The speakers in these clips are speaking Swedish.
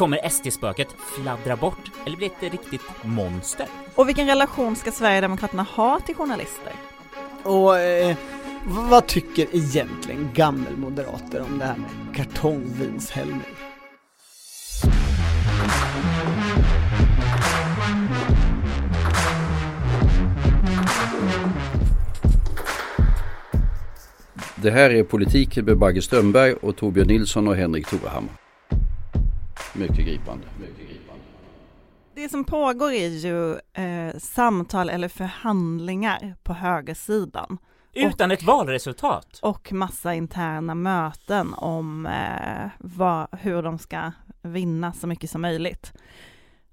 Kommer SD-spöket fladdra bort eller bli ett riktigt monster? Och vilken relation ska Sverigedemokraterna ha till journalister? Och eh, vad tycker egentligen gammelmoderater om det här med kartongvinshällning? Det här är Politik med Bagge Strömberg och Torbjörn Nilsson och Henrik Torehammar. Mycket gripande. Mycket gripande. Det som pågår är ju eh, samtal eller förhandlingar på högersidan. Utan Och- ett valresultat? Och massa interna möten om eh, vad, hur de ska vinna så mycket som möjligt.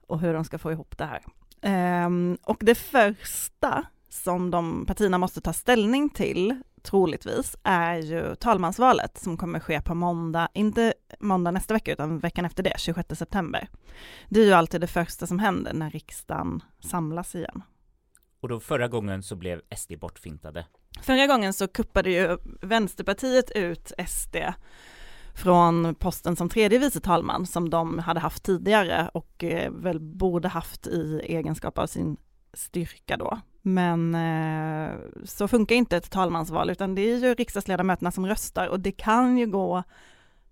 Och hur de ska få ihop det här. Ehm, och det första som de partierna måste ta ställning till, troligtvis, är ju talmansvalet som kommer ske på måndag, inte måndag nästa vecka utan veckan efter det, 26 september. Det är ju alltid det första som händer när riksdagen samlas igen. Och då förra gången så blev SD bortfintade. Förra gången så kuppade ju Vänsterpartiet ut SD från posten som tredje vice talman som de hade haft tidigare och eh, väl borde haft i egenskap av sin styrka då. Men eh, så funkar inte ett talmansval utan det är ju riksdagsledamöterna som röstar och det kan ju gå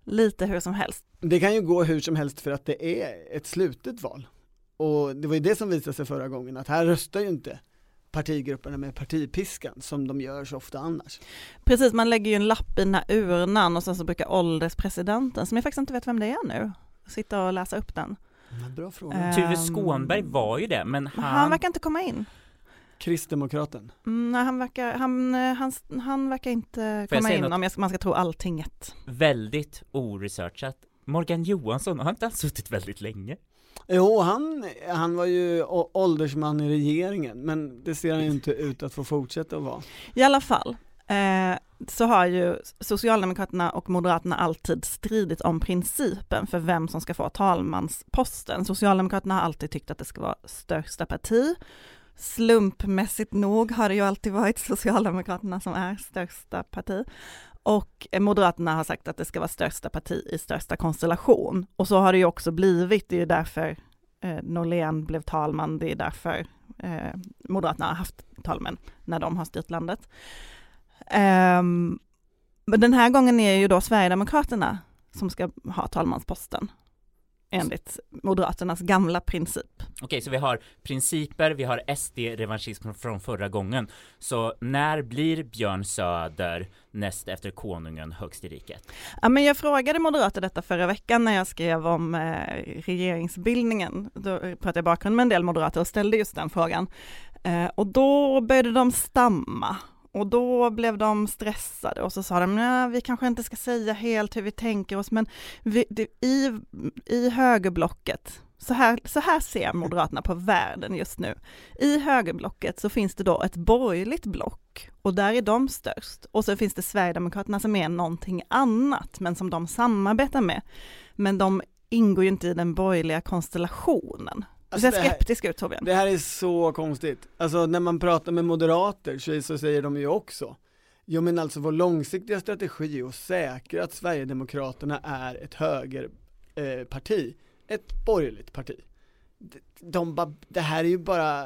lite hur som helst. Det kan ju gå hur som helst för att det är ett slutet val. Och det var ju det som visade sig förra gången, att här röstar ju inte partigrupperna med partipiskan som de gör så ofta annars. Precis, man lägger ju en lapp i den här urnan och sen så brukar ålderspresidenten, som jag faktiskt inte vet vem det är nu, sitta och läsa upp den. Bra fråga. Tuve Ehm, Skånberg var ju det, men Men han... han verkar inte komma in. Kristdemokraten. Mm, nej, han verkar, han, eh, han, han verkar inte jag komma in något? om jag, man ska tro alltinget. Väldigt oresearchat. Morgan Johansson, har inte han suttit väldigt länge? Jo, han, han var ju åldersman i regeringen, men det ser han ju inte ut att få fortsätta att vara. I alla fall eh, så har ju Socialdemokraterna och Moderaterna alltid stridit om principen för vem som ska få talmansposten. Socialdemokraterna har alltid tyckt att det ska vara största parti. Slumpmässigt nog har det ju alltid varit Socialdemokraterna som är största parti. Och Moderaterna har sagt att det ska vara största parti i största konstellation. Och så har det ju också blivit, det är ju därför eh, Norlén blev talman, det är därför eh, Moderaterna har haft talmän när de har styrt landet. Um, men den här gången är det ju då Sverigedemokraterna som ska ha talmansposten enligt Moderaternas gamla princip. Okej, så vi har principer, vi har SD-revanschism från förra gången. Så när blir Björn Söder näst efter konungen högst i riket? Ja, men jag frågade moderater detta förra veckan när jag skrev om eh, regeringsbildningen. Då pratade jag bakgrund med en del moderater och ställde just den frågan. Eh, och då började de stamma. Och då blev de stressade och så sa de, nej vi kanske inte ska säga helt hur vi tänker oss, men vi, det, i, i högerblocket, så här, så här ser Moderaterna på världen just nu. I högerblocket så finns det då ett borgerligt block och där är de störst. Och så finns det Sverigedemokraterna som är någonting annat, men som de samarbetar med. Men de ingår ju inte i den borgerliga konstellationen. Du Alltså, ser det här- skeptisk ut Torbjörn. Det här är så konstigt. Alltså när man pratar med moderater så, så säger de ju också Jo men alltså vår långsiktiga strategi är att säkra att Sverigedemokraterna är ett högerparti, eh, parti. ett borgerligt parti. De, de ba, det här är ju bara,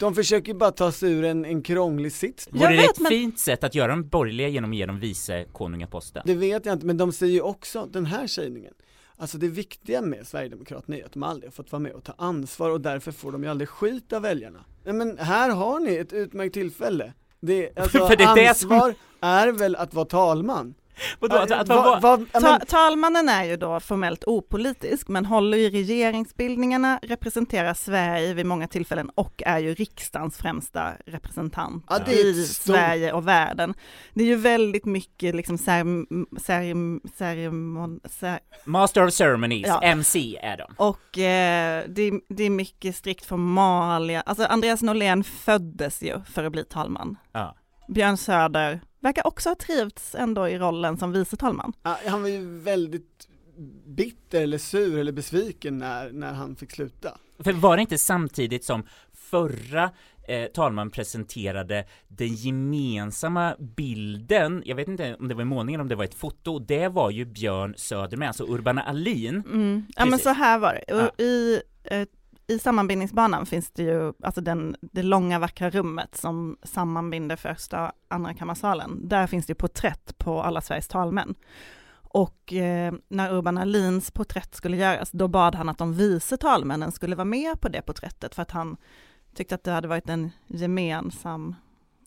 de försöker ju bara ta sig ur en, en krånglig sits. Vore det ett men- fint sätt att göra dem borgerliga genom att ge dem vice konungaposten? Det vet jag inte, men de säger ju också den här sägningen. Alltså det viktiga med Sverigedemokraterna är att de aldrig har fått vara med och ta ansvar och därför får de ju aldrig skit av väljarna. Nej men här har ni ett utmärkt tillfälle. Det, alltså, För det är det som- ansvar är väl att vara talman. Vadå, alltså, att Va- vara- va- ja, Ta, talmannen är ju då formellt opolitisk, men håller i regeringsbildningarna, representerar Sverige vid många tillfällen och är ju riksdagens främsta representant Ja, i stort- Sverige och världen. Det är ju väldigt mycket liksom cerim, cerim, cerimon, cer, Master of Ceremonies, Ja. MC är de. och eh, det, är- det är mycket strikt formalia. Alltså Andreas Norlén föddes ju för att bli talman. Ja. Björn Söder verkar också ha trivts ändå i rollen som vice talman. ja, han var ju väldigt bitter eller sur eller besviken när, när han fick sluta. För var det inte samtidigt som förra eh, talman presenterade den gemensamma bilden, jag vet inte om det var i målningen om det var ett foto, det var ju Björn Söder med, alltså Urbana Alin. Mm. Ja men så här var det, ja. i, eh, i sammanbindningsbanan finns det ju, alltså den, det långa vackra rummet som sammanbinder första och andra kammarsalen, där finns det porträtt på alla Sveriges talmän. Och eh, när Urban Alins porträtt skulle göras, då bad han att de vice talmännen skulle vara med på det porträttet för att han tyckte att det hade varit en gemensam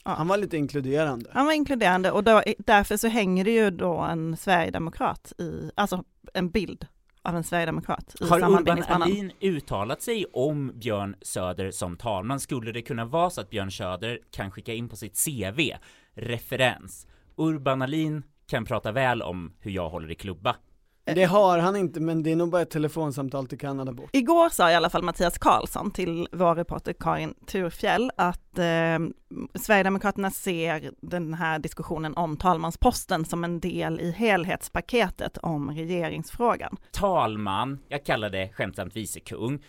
Ja. Han var lite inkluderande. Han var inkluderande och då, därför så hänger det ju då en sverigedemokrat i, alltså en bild av en sverigedemokrat i Har Urban Alin uttalat sig om Björn Söder som talman? Skulle det kunna vara så att Björn Söder kan skicka in på sitt CV referens? Urban Alin kan prata väl om hur jag håller i klubba. Det har han inte, men det är nog bara ett telefonsamtal till Kanada bort. Igår sa i alla fall Mattias Karlsson till vår reporter Karin Turfjell att eh, Sverigedemokraterna ser den här diskussionen om talmansposten som en del i helhetspaketet om regeringsfrågan. Talman, jag kallar det skämtsamt vicekung,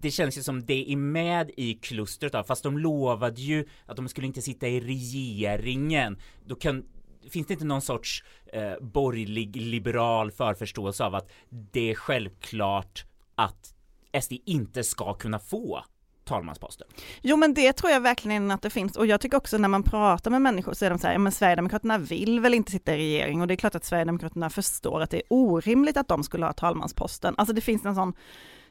det känns ju som det är med i klustret av, fast de lovade ju att de skulle inte sitta i regeringen. Då kan finns det inte någon sorts eh, borgerlig liberal förförståelse av att det är självklart att SD inte ska kunna få talmansposten. Jo men det tror jag verkligen att det finns och jag tycker också när man pratar med människor så är de så här, ja men Sverigedemokraterna vill väl inte sitta i regering och det är klart att Sverigedemokraterna förstår att det är orimligt att de skulle ha talmansposten. Alltså det finns en sån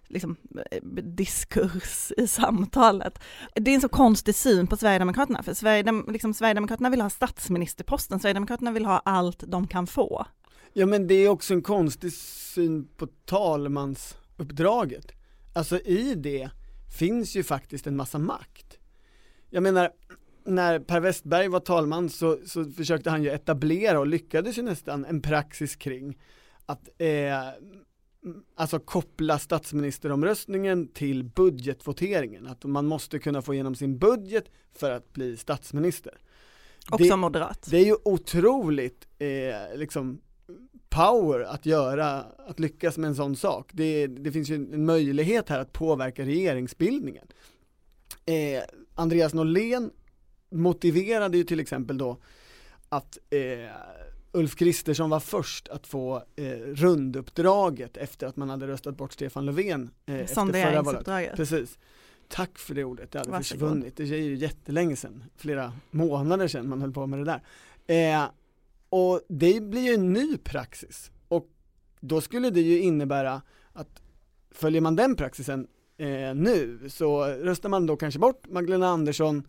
liksom, eh, diskurs i samtalet. Det är en så konstig syn på Sverigedemokraterna, för Sverigedem, liksom, Sverigedemokraterna vill ha statsministerposten, Sverigedemokraterna vill ha allt de kan få. Ja men det är också en konstig syn på talmansuppdraget. Alltså i det finns ju faktiskt en massa makt. Jag menar, när Per Westberg var talman så, så försökte han ju etablera och lyckades ju nästan en praxis kring att eh, alltså koppla statsministeromröstningen till budgetvoteringen, att man måste kunna få igenom sin budget för att bli statsminister. Också det, moderat. Det är ju otroligt eh, liksom power att göra, att lyckas med en sån sak. Det, det finns ju en möjlighet här att påverka regeringsbildningen. Eh, Andreas Norlén motiverade ju till exempel då att eh, Ulf Kristersson var först att få eh, runduppdraget efter att man hade röstat bort Stefan Löfven eh, valet. Precis. Tack för det ordet, det hade Varsågod. försvunnit. Det är ju jättelänge sedan, flera månader sedan man höll på med det där. Eh, och det blir ju en ny praxis och då skulle det ju innebära att följer man den praxisen eh, nu så röstar man då kanske bort Magdalena Andersson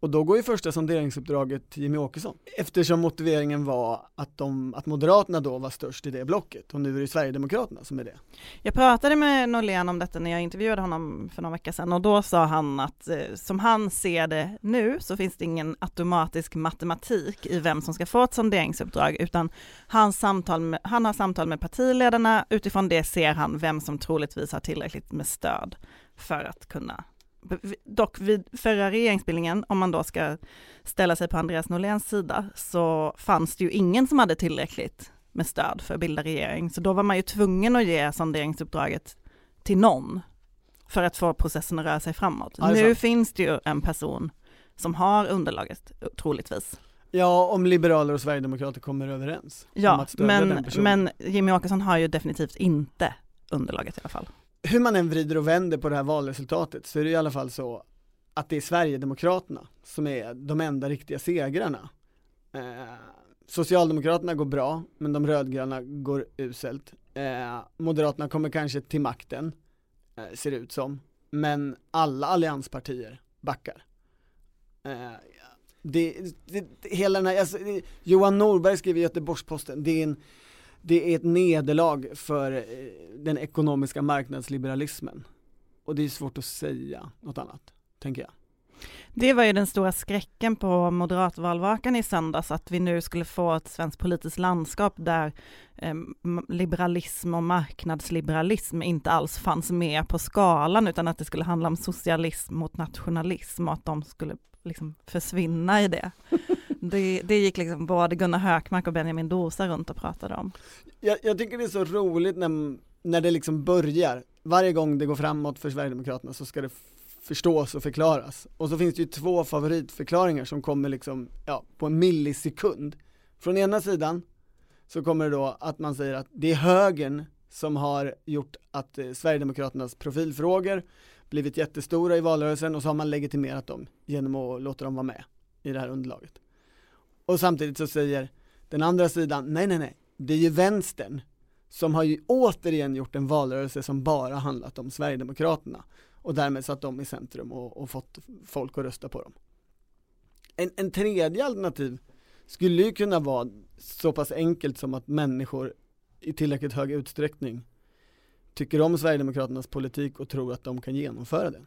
och då går ju första sonderingsuppdraget till Jimmy Åkesson eftersom motiveringen var att, de, att Moderaterna då var störst i det blocket och nu är det Sverigedemokraterna som är det. Jag pratade med Norlén om detta när jag intervjuade honom för några veckor sedan och då sa han att eh, som han ser det nu så finns det ingen automatisk matematik i vem som ska få ett sonderingsuppdrag utan han, samtal med, han har samtal med partiledarna, utifrån det ser han vem som troligtvis har tillräckligt med stöd för att kunna dock vid förra regeringsbildningen, om man då ska ställa sig på Andreas Norléns sida, så fanns det ju ingen som hade tillräckligt med stöd för att bilda regering. Så då var man ju tvungen att ge sonderingsuppdraget till någon för att få processen att röra sig framåt. Alltså. Nu finns det ju en person som har underlaget, troligtvis. Ja, om liberaler och sverigedemokrater kommer överens. Ja, men, men Jimmy Åkesson har ju definitivt inte underlaget i alla fall hur man än vrider och vänder på det här valresultatet så är det i alla fall så att det är Sverigedemokraterna som är de enda riktiga segrarna. Eh, Socialdemokraterna går bra, men de rödgröna går uselt. Eh, Moderaterna kommer kanske till makten, eh, ser det ut som, men alla allianspartier backar. Eh, det, det, hela den här, alltså, Johan Norberg skriver i Göteborgs-Posten, det är en det är ett nederlag för eh, den ekonomiska marknadsliberalismen. Och det är svårt att säga något annat, tänker jag. Det var ju den stora skräcken på moderatvalvakan i söndags, att vi nu skulle få ett svenskt politiskt landskap där eh, liberalism och marknadsliberalism inte alls fanns med på skalan, utan att det skulle handla om socialism mot nationalism och att de skulle liksom försvinna i det. Det, det gick liksom både Gunnar Hökmark och Benjamin Dosa runt och pratade om. Jag, jag tycker det är så roligt när, när det liksom börjar, varje gång det går framåt för Sverigedemokraterna så ska det förstås och förklaras. Och så finns det ju två favoritförklaringar som kommer liksom, ja, på en millisekund. Från ena sidan så kommer det då att man säger att det är högern som har gjort att eh, Sverigedemokraternas profilfrågor blivit jättestora i valrörelsen och så har man legitimerat dem genom att låta dem vara med i det här underlaget. Och samtidigt så säger den andra sidan, nej nej nej, det är ju vänstern som har ju återigen gjort en valrörelse som bara handlat om Sverigedemokraterna och därmed satt dem i centrum och, och fått folk att rösta på dem. En, en tredje alternativ skulle ju kunna vara så pass enkelt som att människor i tillräckligt hög utsträckning tycker om Sverigedemokraternas politik och tror att de kan genomföra den.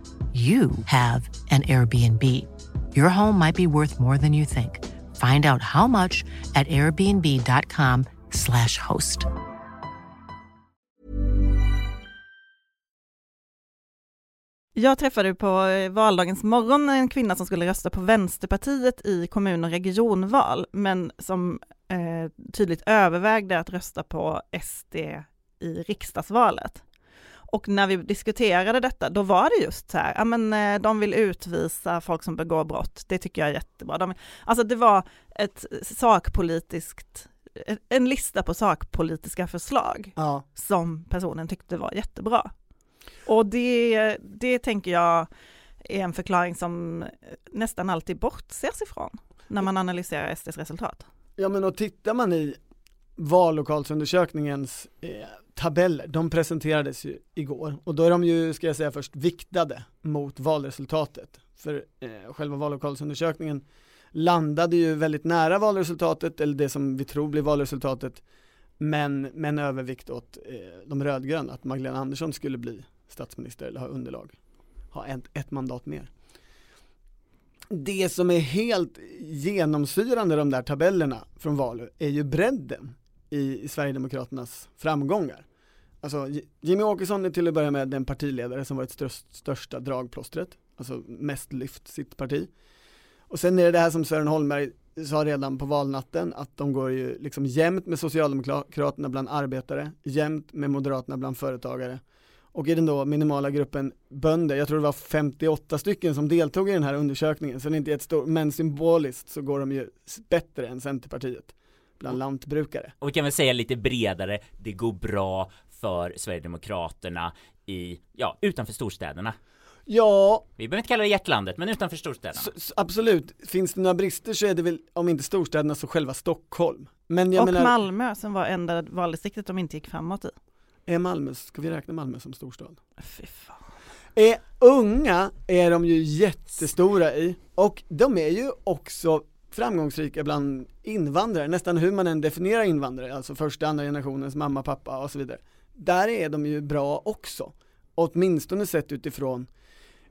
you have an Airbnb. Your home might be worth more than you think. Find out how much at airbnb.com slash host. Jag träffade på eh, valdagens morgon en kvinna som skulle rösta på Vänsterpartiet i kommun och regionval, men som eh, tydligt övervägde att rösta på SD i riksdagsvalet. Och när vi diskuterade detta, då var det just så här, ja men eh, de vill utvisa folk som begår brott, det tycker jag är jättebra. De, alltså det var ett sakpolitiskt, en lista på sakpolitiska förslag ja. som personen tyckte var jättebra. Och det, det tänker jag är en förklaring som nästan alltid bortses ifrån när man analyserar SDs resultat. Ja men och tittar man i vallokalsundersökningens eh, tabeller, de presenterades ju igår och då är de ju, ska jag säga först, viktade mot valresultatet. För eh, själva vallokalsundersökningen landade ju väldigt nära valresultatet, eller det som vi tror blir valresultatet, men med en övervikt åt eh, de rödgröna, att Magdalena Andersson skulle bli statsminister eller ha underlag, ha ett, ett mandat mer. Det som är helt genomsyrande de där tabellerna från valet är ju bredden i, Sverigedemokraternas framgångar. Alltså Jimmy Åkesson är till att börja med den partiledare som varit störst, största dragplåstret, alltså mest lyft sitt parti. Och sen är det det här som Sören Holmberg sa redan på valnatten, att de går ju liksom jämnt med Socialdemokraterna bland arbetare, jämnt med Moderaterna bland företagare. Och i den då minimala gruppen bönder, jag tror det var 58 stycken som deltog i den här undersökningen, så det är inte ett stort, men symboliskt så går de ju bättre än Centerpartiet bland lantbrukare. Och vi kan väl säga lite bredare, det går bra för Sverigedemokraterna i, ja, utanför storstäderna. Ja Vi behöver inte kalla det hjärtlandet, men utanför storstäderna Absolut, finns det några brister så är det väl, om inte storstäderna så själva Stockholm Men jag Och menar, Malmö som var enda valdistriktet de inte gick framåt i. Är Malmö, ska vi räkna Malmö som storstad? Fy fan. Är unga är de ju jättestora i, och de är ju också framgångsrika bland invandrare, nästan hur man än definierar invandrare, alltså första, andra generationens mamma, pappa och så vidare. Där är de ju bra också, åtminstone sett utifrån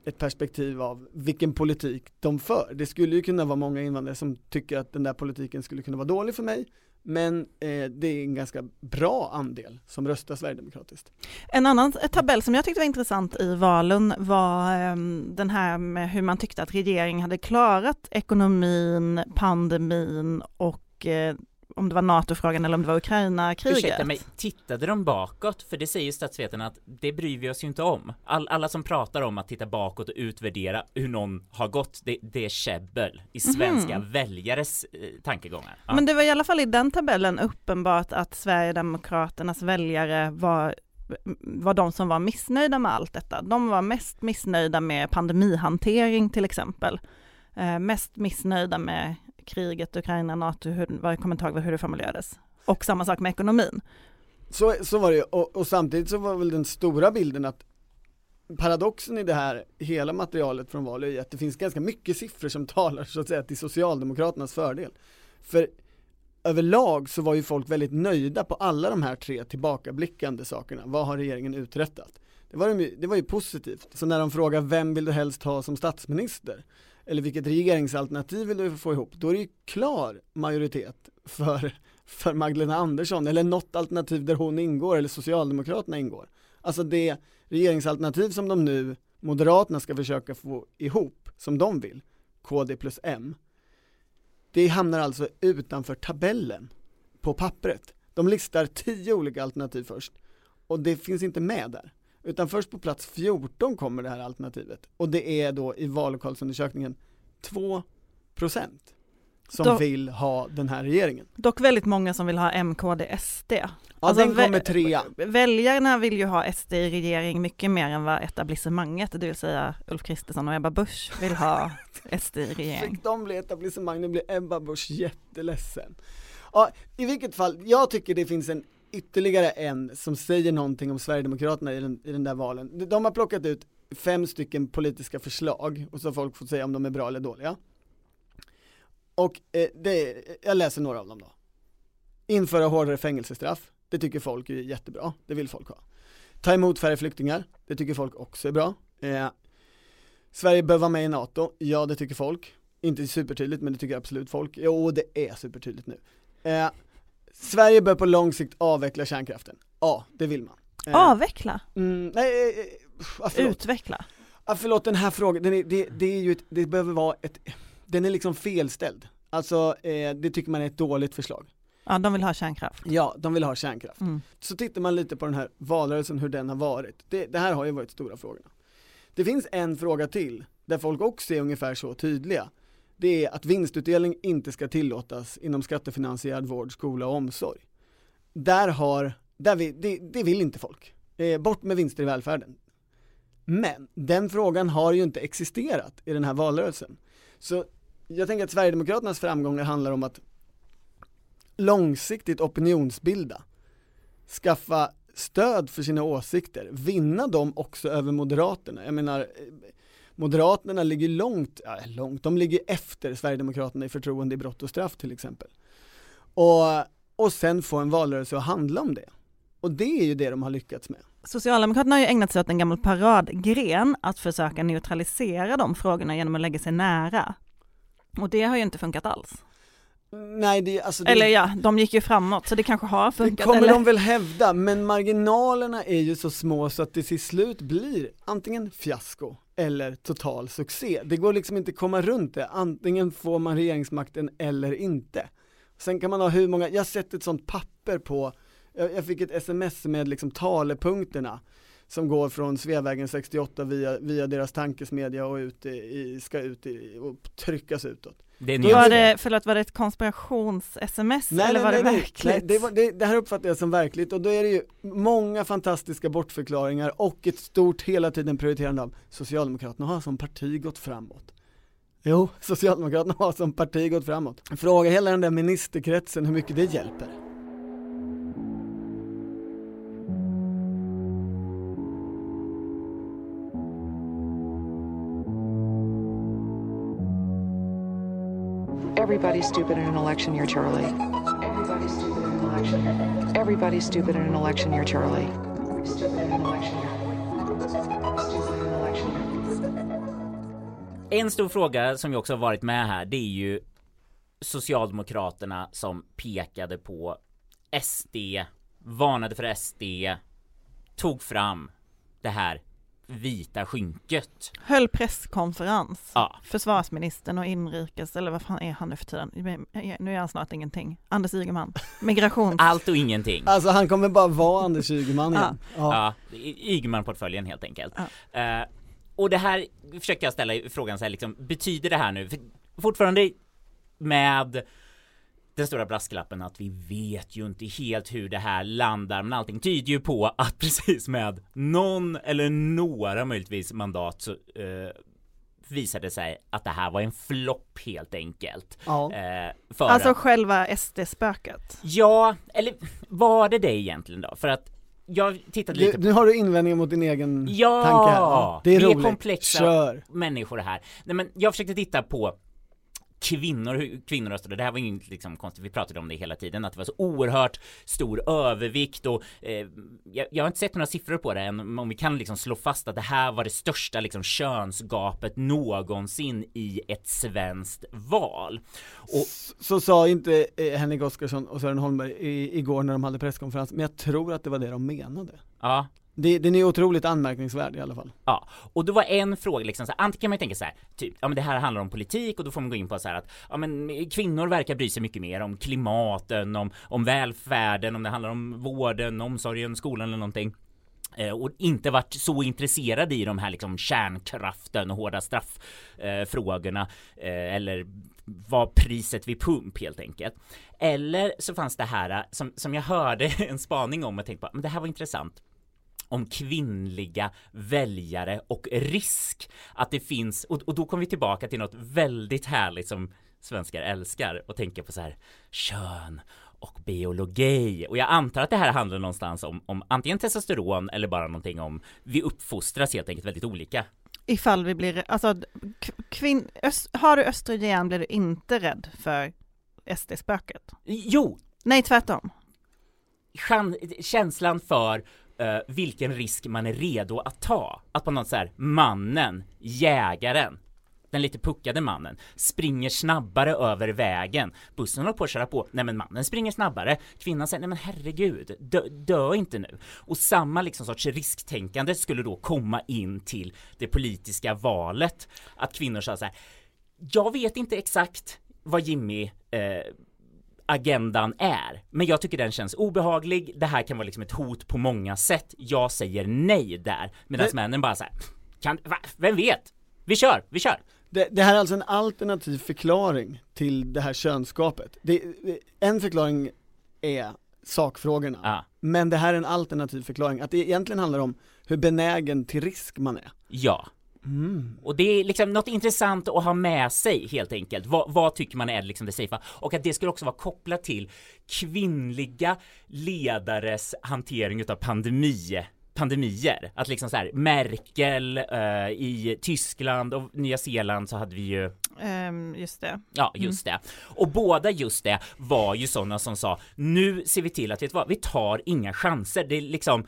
ett perspektiv av vilken politik de för. Det skulle ju kunna vara många invandrare som tycker att den där politiken skulle kunna vara dålig för mig, men eh, det är en ganska bra andel som röstar Sverigedemokratiskt. En annan tabell som jag tyckte var intressant i valen var eh, den här med hur man tyckte att regeringen hade klarat ekonomin, pandemin och eh, om det var NATO-frågan eller om det var Ukraina-kriget. Ursäkta mig, tittade de bakåt? För det säger statsvetarna att det bryr vi oss ju inte om. All, alla som pratar om att titta bakåt och utvärdera hur någon har gått, det, det är käbbel i Mhm. svenska väljares eh, tankegångar. Ja. Men det var i alla fall i den tabellen uppenbart att Sverigedemokraternas väljare var var de som var missnöjda med allt detta. De var mest missnöjda med pandemihantering till exempel. Eh, mest missnöjda med kriget, Ukraina, NATO, hur, vad jag kommer inte ihåg hur det formulerades. Och samma sak med ekonomin. Så, så var det ju, och, och samtidigt så var väl den stora bilden att paradoxen i det här, hela materialet från valet är att det finns ganska mycket siffror som talar så att säga till Socialdemokraternas fördel. För överlag så var ju folk väldigt nöjda på alla de här tre tillbakablickande sakerna. Vad har regeringen uträttat? det var, de, ju- det var ju positivt. Så när de frågar vem vill du helst ha som statsminister? Eller vilket regeringsalternativ vill du få ihop? Då är det ju klar majoritet för, för Magdalena Andersson, eller något alternativ där hon ingår, eller Socialdemokraterna ingår. Alltså det regeringsalternativ som de nu, Moderaterna ska försöka få ihop, som de vill, KD plus M, det hamnar alltså utanför tabellen på pappret. De listar tio olika alternativ först och det finns inte med där. Utan först på plats 14 kommer det här alternativet och det är då i vallokalsundersökningen 2% som Då- vill ha den här regeringen. Dock väldigt många som vill ha MKD SD. Ja Alltså, den kommer trea. Väljarna vill ju ha SD i regering mycket mer än vad etablissemanget, det vill säga Ulf Kristersson och Ebba Busch vill ha SD i regering. Fick de bli etablissemang, nu blir Ebba Busch jätteledsen. Ja, i vilket fall, jag tycker det finns en ytterligare en som säger någonting om Sverigedemokraterna i den, i den där valen. De- har plockat ut fem stycken politiska förslag och så har folk fått säga om de är bra eller dåliga. Och eh, det, jag läser några av dem då. Införa hårdare fängelsestraff, det tycker folk är jättebra, det vill folk ha. Ta emot färre flyktingar, det tycker folk också är bra. Eh, Sverige bör vara med i NATO, ja det tycker folk. Inte supertydligt men det tycker absolut folk. Jo det är supertydligt nu. Eh, Sverige bör på lång sikt avveckla kärnkraften. Ja, det vill man. Eh, Avveckla, Mm, nej, eh, eh, ah, förlåt. utveckla. Ah, förlåt den här frågan, den är, det, det är ju ett, det behöver vara ett, den är liksom felställd. Alltså eh, det tycker man är ett dåligt förslag. Ja, de vill ha kärnkraft. Ja, de vill ha kärnkraft. Mm. Så tittar man lite på den här valrörelsen, hur den har varit. Det, det här har ju varit stora frågorna. Det finns en fråga till, där folk också är ungefär så tydliga. Det är att vinstutdelning inte ska tillåtas inom skattefinansierad vård, skola och omsorg. Där har, där vi, det, det vill inte folk. Bort med vinster i välfärden. Men den frågan har ju inte existerat i den här valrörelsen. Så jag tänker att Sverigedemokraternas framgångar handlar om att långsiktigt opinionsbilda, skaffa stöd för sina åsikter, vinna dem också över Moderaterna. Jag menar, Moderaterna ligger långt, ja, långt, de ligger efter Sverigedemokraterna i förtroende i brott och straff till exempel. Och, och sen få en valrörelse att handla om det. Och det är ju det de har lyckats med. Socialdemokraterna har ju ägnat sig åt en gammal paradgren att försöka neutralisera de frågorna genom att lägga sig nära. Och det har ju inte funkat alls. Nej, det, alltså det, Eller ja, de gick ju framåt så det kanske har det funkat. kommer eller? de väl hävda, men marginalerna är ju så små så att det till slut blir antingen fiasko eller total succé. Det går liksom inte att komma runt det, antingen får man regeringsmakten eller inte. Sen kan man ha hur många, jag har sett ett sånt papper på, jag, jag fick ett sms med liksom talepunkterna som går från Sveavägen 68 via, via deras tankesmedja och ut i, ska ut i, och tryckas utåt. Det Var det, förlåt, var det ett konspirations-sms Nej, eller var nej, det nej, verkligt? nej det, var, det, det här uppfattar jag som verkligt och då är det ju många fantastiska bortförklaringar och ett stort hela tiden prioriterande av Socialdemokraterna har som parti gått framåt. Jo, Socialdemokraterna har som parti gått framåt. Fråga hela den där ministerkretsen hur mycket det hjälper. Everybody's stupid in an election year, Charlie. Everybody's stupid in an election year. Everybody's stupid in an election year, Charlie. Stupid in an election year. En stor fråga som ju också har varit med här, det är ju Socialdemokraterna som pekade på SD, varnade för SD, tog fram det här vita skynket. Höll presskonferens. Ja. Försvarsministern och inrikes, eller vad fan är han nu för tiden? Nu är han snart ingenting. Anders Ygeman. Migrations... Allt och ingenting. Alltså han kommer bara vara Anders Ygeman igen. Ja. Ja, Ygeman-portföljen helt enkelt. Eh, och det här försöker jag ställa frågan så här liksom, betyder det här nu, för fortfarande med den stora brasklappen att vi vet ju inte helt hur det här landar, men allting tyder ju på att precis med någon eller några möjligtvis mandat så eh, visade det sig att det här var en flopp helt enkelt. Ja. Eh, för Alltså att- själva SD-spöket. Ja, eller var det det egentligen då? För att jag tittade lite Du, nu har du invändningar mot din egen Ja, tanke här. Ja, det är vi är roligt. komplexa Kör. människor här. Nej men jag försökte titta på kvinnor, kvinnor röstade. Det här var ju inte liksom konstigt, vi pratade om det hela tiden, att det var så oerhört stor övervikt och eh, jag, jag, har inte sett några siffror på det än, om vi kan liksom slå fast att det här var det största liksom könsgapet någonsin i ett svenskt val. Och, så, så sa inte eh, Henrik Oskarsson och Sören Holmberg i, igår när de hade presskonferens, men jag tror att det var det de menade. Ja, det, den är otroligt anmärkningsvärd i alla fall. Ja, och då var en fråga liksom så här, antingen kan man ju tänka så här, typ, ja men det här handlar om politik och då får man gå in på så här att, ja men kvinnor verkar bry sig mycket mer om klimaten, om, om välfärden, om det handlar om vården, omsorgen, skolan eller någonting eh, och inte varit så intresserade i de här liksom kärnkraften och hårda strafffrågorna eh, eh, eller var priset vid pump helt enkelt. Eller så fanns det här eh, som, som jag hörde en spaning om och tänkte på, men det här var intressant om kvinnliga väljare och risk att det finns och, och då kommer vi tillbaka till något väldigt härligt som svenskar älskar och tänka på så här kön och biologi och jag antar att det här handlar någonstans om, om antingen testosteron eller bara någonting om vi uppfostras helt enkelt väldigt olika. Ifall vi blir, alltså kvinn, öst, har du östrogen blir du inte rädd för SD-spöket? Jo! Nej, tvärtom. Känslan för uh, vilken risk man är redo att ta. Att på något så här, mannen, jägaren, den lite puckade mannen, springer snabbare över vägen. Bussen håller på att köra på, nej men mannen springer snabbare. Kvinnan säger, nej men herregud, dö, dö inte nu. Och samma liksom sorts risktänkande skulle då komma in till det politiska valet. Att kvinnor sa så här, jag vet inte exakt vad Jimmy eh, agendan är. Men jag tycker den känns obehaglig. Det här kan vara liksom ett hot på många sätt. Jag säger nej där. Medan det... männen bara såhär, kan, va, vem vet? Vi kör, vi kör. Det, det, här är alltså en alternativ förklaring till det här könskapet. Det, en förklaring är sakfrågorna, ah. men det här är en alternativ förklaring, att det egentligen handlar om hur benägen till risk man är. Ja. Mm. Och det är liksom något intressant att ha med sig helt enkelt. Vad, vad tycker man är liksom det safea? Och att det skulle också vara kopplat till kvinnliga ledares hantering utav pandemi pandemier. Att liksom så här, Merkel uh, i Tyskland och Nya Zeeland så hade vi ju um, Just det. Ja, just mm. det. Och båda just det var ju sådana som sa nu ser vi till att vet vad, vi tar inga chanser. Det är liksom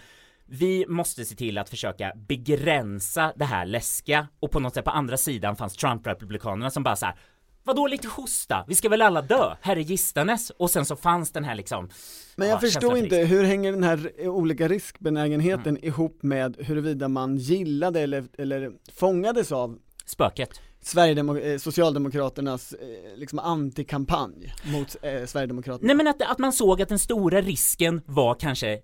vi måste se till att försöka begränsa det här läskiga och på något sätt på andra sidan fanns Trump-republikanerna som bara så här Vadå lite hosta? Vi ska väl alla dö? Herre gistanes Och sen så fanns den här liksom Men jag ja, förstår inte, hur hänger den här olika riskbenägenheten mm. ihop med huruvida man gillade eller, eller fångades av Spöket Sverigedemok eh, Socialdemokraternas eh, liksom antikampanj mot eh, Sverigedemokraterna. Nej men att, att man såg att den stora risken var kanske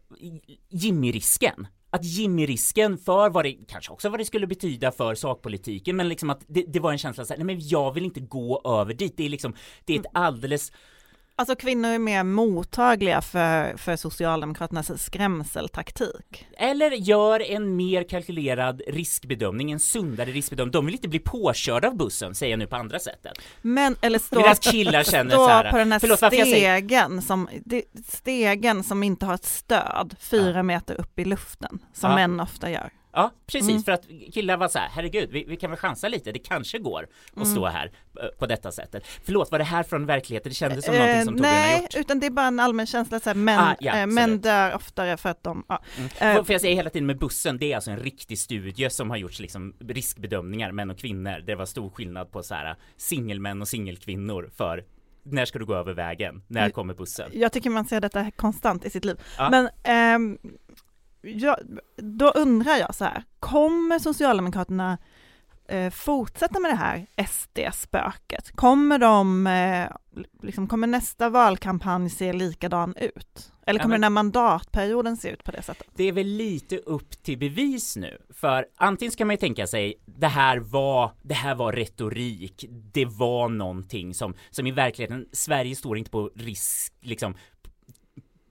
Jimmy-risken. Att Jimmy-risken för vad det, kanske också vad det skulle betyda för sakpolitiken, men liksom att det, det var en känsla så här, nej men jag vill inte gå över dit, det är liksom, det är ett mm. alldeles Alltså kvinnor är mer mottagliga för, för Socialdemokraternas skrämseltaktik. Eller gör en mer kalkylerad riskbedömning, en sundare riskbedömning. De vill inte bli påkörda av bussen, säger jag nu på andra sättet. Men, eller stå, Medan killar känner stå så här, på den här förlåt, stegen, som, stegen som inte har ett stöd fyra ja. meter upp i luften, som ja. män ofta gör. Ja, precis, mm. för att killar var så här, herregud, vi, vi, kan väl chansa lite, det kanske går att mm. stå här eh, på detta sättet. Förlåt, var det här från verkligheten? Det kändes som eh, någonting som Torbjörn har gjort. Nej, utan det är bara en allmän känsla, så här, män, ah, ja, eh, män dör oftare för att de, ja. Mm. Eh, för jag säger hela tiden med bussen, det är alltså en riktig studie som har gjorts liksom riskbedömningar, män och kvinnor. Det var stor skillnad på så här singelmän och singelkvinnor för när ska du gå över vägen? När kommer bussen? Jag tycker man ser detta konstant i sitt liv. Ja. Men ehm, ja, då undrar jag så här, kommer Socialdemokraterna eh, fortsätta med det här SD-spöket? Kommer de, eh, liksom, kommer nästa valkampanj se likadan ut? Eller kommer ja, men, den här mandatperioden se ut på det sättet? Det är väl lite upp till bevis nu, för antingen ska man ju tänka sig det här var, det här var retorik, det var någonting som, som i verkligheten, Sverige står inte på risk, liksom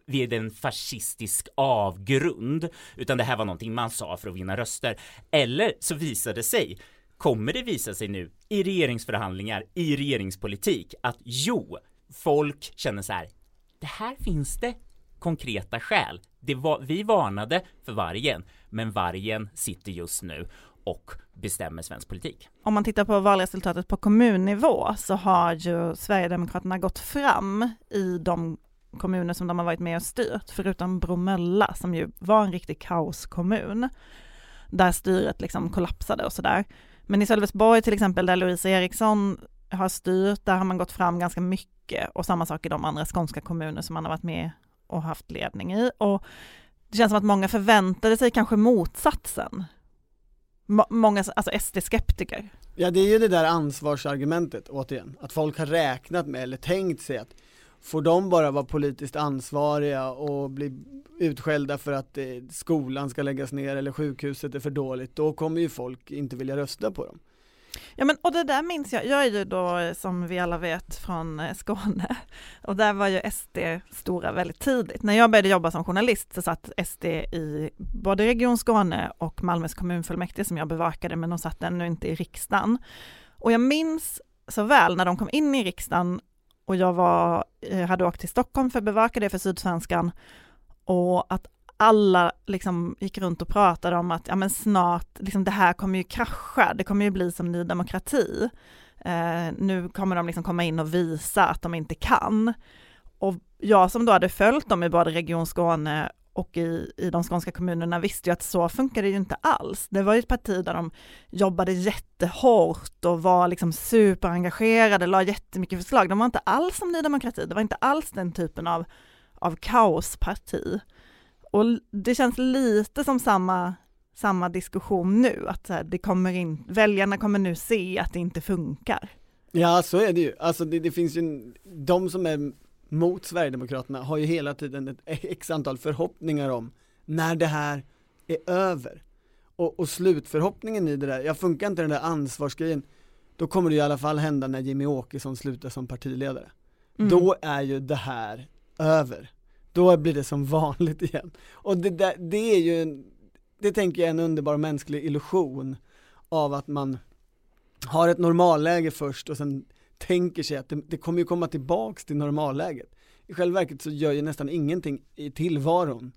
vid en fascistisk avgrund, utan det här var någonting man sa för att vinna röster. Eller så visade det sig kommer det visa sig nu i regeringsförhandlingar, i regeringspolitik att jo, folk känner så här. Det här finns det konkreta skäl. Det var, vi varnade för vargen, men vargen sitter just nu och bestämmer svensk politik. Om man tittar på valresultatet på kommunnivå så har ju Sverigedemokraterna gått fram i de kommuner som de har varit med och styrt, förutom Bromölla som ju var en riktig kaoskommun, där styret liksom kollapsade och sådär. Men i Sölvesborg till exempel, där Louise Eriksson har styrt, där har man gått fram ganska mycket och samma sak i de andra skånska kommuner som man har varit med och haft ledning i. Och det känns som att många förväntade sig kanske motsatsen. M många, alltså SD-skeptiker. Ja det är ju det där ansvarsargumentet återigen, att folk har räknat med eller tänkt sig att får de bara vara politiskt ansvariga och bli utskällda för att eh, skolan ska läggas ner eller sjukhuset är för dåligt, då kommer ju folk inte vilja rösta på dem. Ja men och det där minns jag, jag är ju då eh, som vi alla vet från eh, Skåne och där var ju SD stora väldigt tidigt. När jag började jobba som journalist så satt SD i både Region Skåne och Malmös kommunfullmäktige som jag bevakade men de satt ännu inte i riksdagen. Och jag minns så väl när de kom in i riksdagen och jag var, eh, hade åkt till Stockholm för att bevaka det för Sydsvenskan och att alla liksom gick runt och pratade om att ja, men snart, liksom, det här kommer ju krascha, det kommer ju bli som Ny Demokrati. Eh, nu kommer de liksom komma in och visa att de inte kan. Och jag som då hade följt dem i både Region Skåne och i, i de skånska kommunerna visste ju att så funkar det ju inte alls. Det var ju ett parti där de jobbade jättehårt och var liksom superengagerade, la jättemycket förslag. De var inte alls som Ny Demokrati, det var inte alls den typen av, av kaosparti. Och det känns lite som samma, samma diskussion nu, att det kommer in, väljarna kommer nu se att det inte funkar. Ja så är det ju, alltså det, det finns ju, de som är mot Sverigedemokraterna har ju hela tiden ett x antal förhoppningar om när det här är över. Och, och slutförhoppningen i det där, jag funkar inte den där ansvarsgrejen, då kommer det i alla fall hända när Jimmy Åkesson slutar som partiledare. Mm. Då är ju det här över. Då blir det som vanligt igen. Och det, där, det är ju, en, det tänker jag är en underbar mänsklig illusion av att man har ett normalläge först och sen tänker sig att det, det kommer ju komma tillbaks till normalläget. I själva verket så gör ju nästan ingenting i tillvaron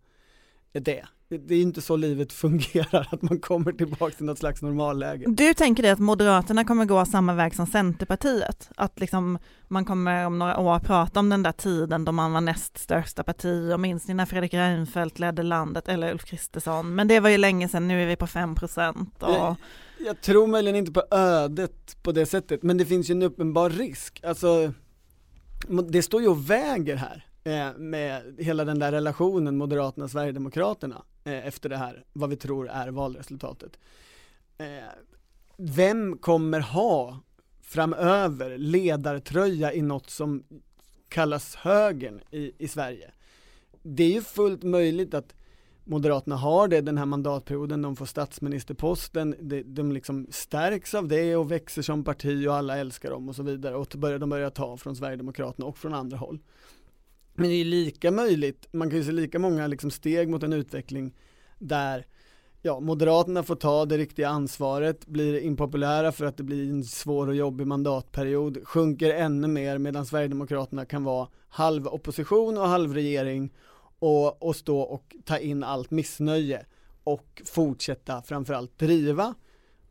det. Det är inte så livet fungerar, att man kommer tillbaka till något slags normalläge. Du tänker dig att Moderaterna kommer gå samma väg som Centerpartiet? Att liksom man kommer om några år prata om den där tiden då man var näst största parti och minns ni när Fredrik Reinfeldt ledde landet, eller Ulf Kristersson, men det var ju länge sedan, nu är vi på 5 procent. Och... Jag, tror möjligen inte på ödet på det sättet, men det finns ju en uppenbar risk. Alltså, det står ju och väger här eh, med hela den där relationen Moderaterna Sverigedemokraterna eh, efter det här, vad vi tror är valresultatet. Eh, vem kommer ha framöver ledartröja i något som kallas högern i, i Sverige? Det är ju fullt möjligt att Moderaterna har det den här mandatperioden, de får statsministerposten, de, de liksom stärks av det och växer som parti och alla älskar dem och så vidare och börjar, de börjar ta från Sverigedemokraterna och från andra håll. Men det är lika möjligt, man kan ju se lika många liksom steg mot en utveckling där ja, Moderaterna får ta det riktiga ansvaret, blir impopulära för att det blir en svår och jobbig mandatperiod, sjunker ännu mer medan Sverigedemokraterna kan vara halv opposition och halv regering och, och stå och ta in allt missnöje och fortsätta framförallt driva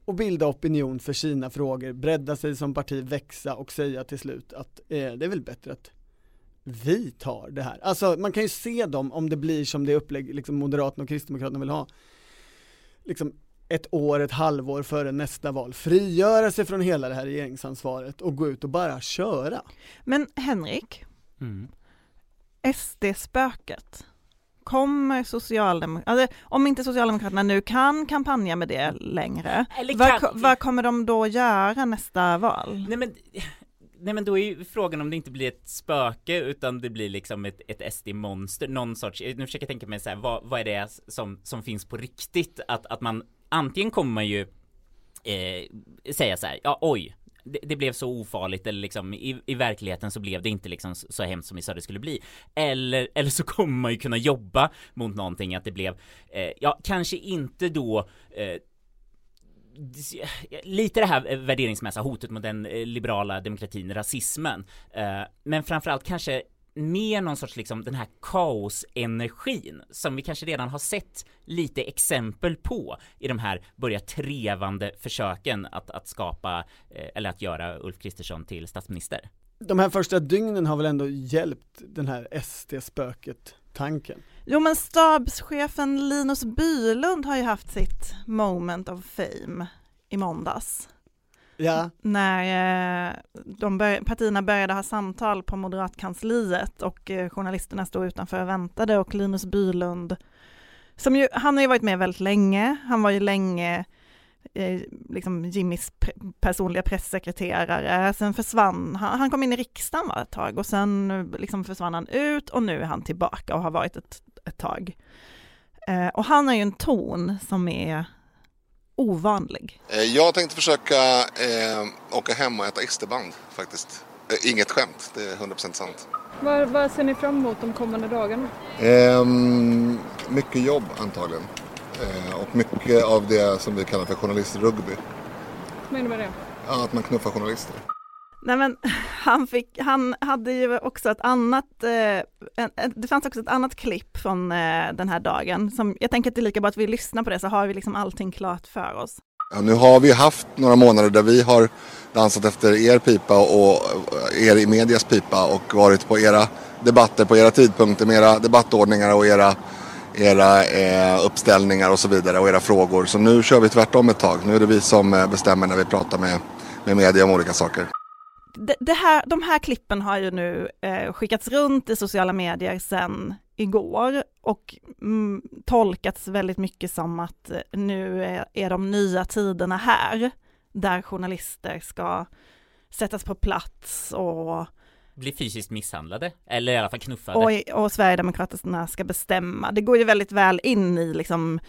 och bilda opinion för sina frågor, bredda sig som parti, växa och säga till slut att eh, det är väl bättre att vi tar det här. Alltså man kan ju se dem om det blir som det upplägg liksom Moderaterna och Kristdemokraterna vill ha. Liksom ett år, ett halvår före nästa val, frigöra sig från hela det här regeringsansvaret och gå ut och bara köra. Men Henrik, mm. SD-spöket, kommer Socialdemokraterna, alltså, om inte Socialdemokraterna nu kan kampanja med det längre, vad, vad kommer de då göra nästa val? Nej men nej men då är ju frågan om det inte blir ett spöke utan det blir liksom ett, ett SD-monster, någon sorts, nu försöker jag tänka mig så här, vad, vad är det som, som finns på riktigt? Att, att man, antingen kommer man ju eh, säga så här, ja oj, det, det, blev så ofarligt eller liksom i, i verkligheten så blev det inte liksom så, så hemskt som vi sa det skulle bli. Eller, eller så kommer man ju kunna jobba mot någonting att det blev, eh, ja kanske inte då eh, lite det här eh, värderingsmässiga hotet mot den eh, liberala demokratin, rasismen. Eh, men framförallt kanske mer någon sorts liksom den här kaosenergin som vi kanske redan har sett lite exempel på i de här börja trevande försöken att, att skapa eh, eller att göra Ulf Kristersson till statsminister. De här första dygnen har väl ändå hjälpt den här SD-spöket tanken? Jo men stabschefen Linus Bylund har ju haft sitt moment of fame i måndags. Ja. När eh, de bör, partierna började ha samtal på moderatkansliet och eh, journalisterna stod utanför och väntade och Linus Bylund, som ju, han har ju varit med väldigt länge, han var ju länge eh, liksom Jimmys personliga pressekreterare, sen försvann han, han kom in i riksdagen var ett tag och sen eh, liksom försvann han ut och nu är han tillbaka och har varit ett, ett tag. Eh, och han har ju en ton som är ovanlig. Eh, Jag tänkte försöka eh, åka hem och äta isterband faktiskt. Eh, inget skämt, det är 100% sant. Vad, vad ser ni fram emot de kommande dagarna? Ehm, mycket jobb antagligen. Eh, och mycket av det som vi kallar för journalistrugby. Vad menar du med det? Ja, att man knuffar journalister. Nej men han, fick, han hade ju också ett annat, eh, en, det fanns också ett annat klipp från eh, den här dagen som jag tänker att det är lika bra att vi lyssnar på det så har vi liksom allting klart för oss. Ja, nu har vi haft några månader där vi har dansat efter er pipa och eh, er i medias pipa och varit på era debatter, på era tidpunkter med era debattordningar och era, era eh, uppställningar och så vidare och era frågor. Så nu kör vi tvärtom ett tag. Nu är det vi som eh, bestämmer när vi pratar med, med media om olika saker. Det, det här, de här klippen har ju nu eh, skickats runt i sociala medier sedan igår och mm, tolkats väldigt mycket som att eh, nu är, är de nya tiderna här, där journalister ska sättas på plats och Bli fysiskt misshandlade eller i alla fall knuffade. och, och Sverigedemokraterna ska bestämma. Det går ju väldigt väl in i liksom